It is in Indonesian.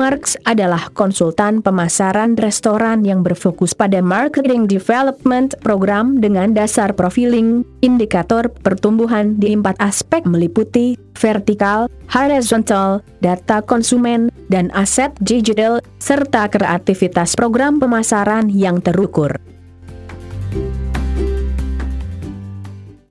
Marks adalah konsultan pemasaran restoran yang berfokus pada marketing development program dengan dasar profiling, indikator pertumbuhan di empat aspek meliputi vertikal, horizontal, data konsumen, dan aset digital, serta kreativitas program pemasaran yang terukur.